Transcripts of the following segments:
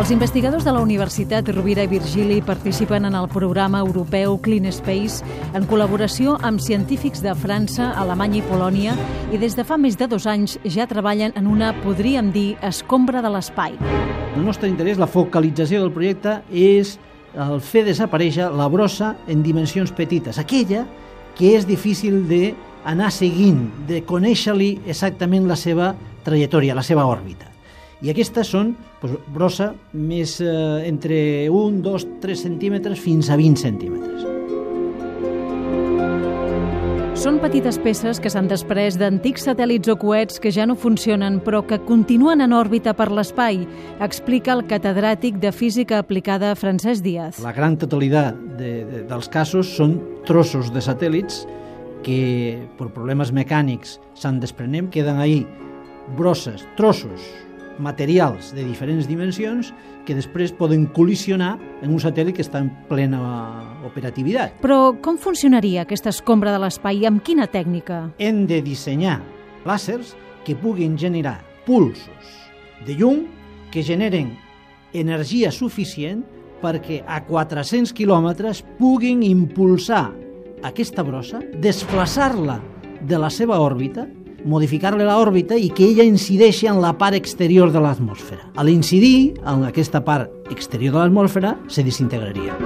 Els investigadors de la Universitat Rovira i Virgili participen en el programa europeu Clean Space en col·laboració amb científics de França, Alemanya i Polònia i des de fa més de dos anys ja treballen en una, podríem dir, escombra de l'espai. El nostre interès, la focalització del projecte, és el fer desaparèixer la brossa en dimensions petites, aquella que és difícil d'anar seguint, de conèixer-li exactament la seva trajectòria, la seva òrbita. I aquestes són doncs, brossa més eh, entre 1, 2, 3 centímetres fins a 20 centímetres. Són petites peces que s'han després d'antics satèl·lits o coets que ja no funcionen però que continuen en òrbita per l'espai, explica el catedràtic de Física Aplicada Francesc Díaz. La gran totalitat de, de, dels casos són trossos de satèl·lits que per problemes mecànics s'han desprenem, queden ahí brosses, trossos materials de diferents dimensions que després poden col·lisionar en un satèl·lit que està en plena operativitat. Però com funcionaria aquesta escombra de l'espai? Amb quina tècnica? Hem de dissenyar làsers que puguin generar pulsos de llum que generen energia suficient perquè a 400 quilòmetres puguin impulsar aquesta brossa, desplaçar-la de la seva òrbita modificar-li l'òrbita i que ella incideixi en la part exterior de l'atmosfera. A l'incidir en aquesta part exterior de l'atmosfera, se desintegraria.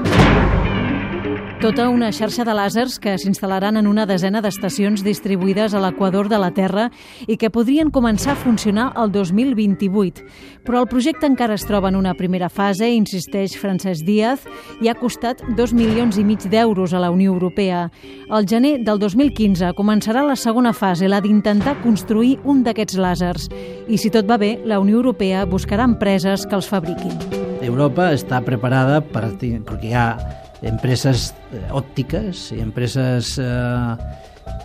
Tota una xarxa de làsers que s'instal·laran en una desena d'estacions distribuïdes a l'equador de la Terra i que podrien començar a funcionar el 2028. Però el projecte encara es troba en una primera fase, insisteix Francesc Díaz, i ha costat 2 milions i mig d'euros a la Unió Europea. Al gener del 2015 començarà la segona fase, la d'intentar construir un d'aquests làsers. I si tot va bé, la Unió Europea buscarà empreses que els fabriquin. Europa està preparada per, perquè hi ha empreses eh, òptiques i empreses eh,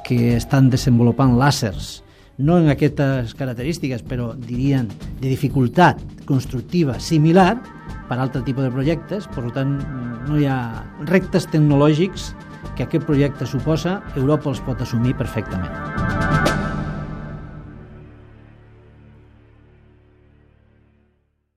que estan desenvolupant làsers. No en aquestes característiques, però dirien de dificultat constructiva similar per a altre tipus de projectes, per tant no hi ha reptes tecnològics que aquest projecte suposa, Europa els pot assumir perfectament.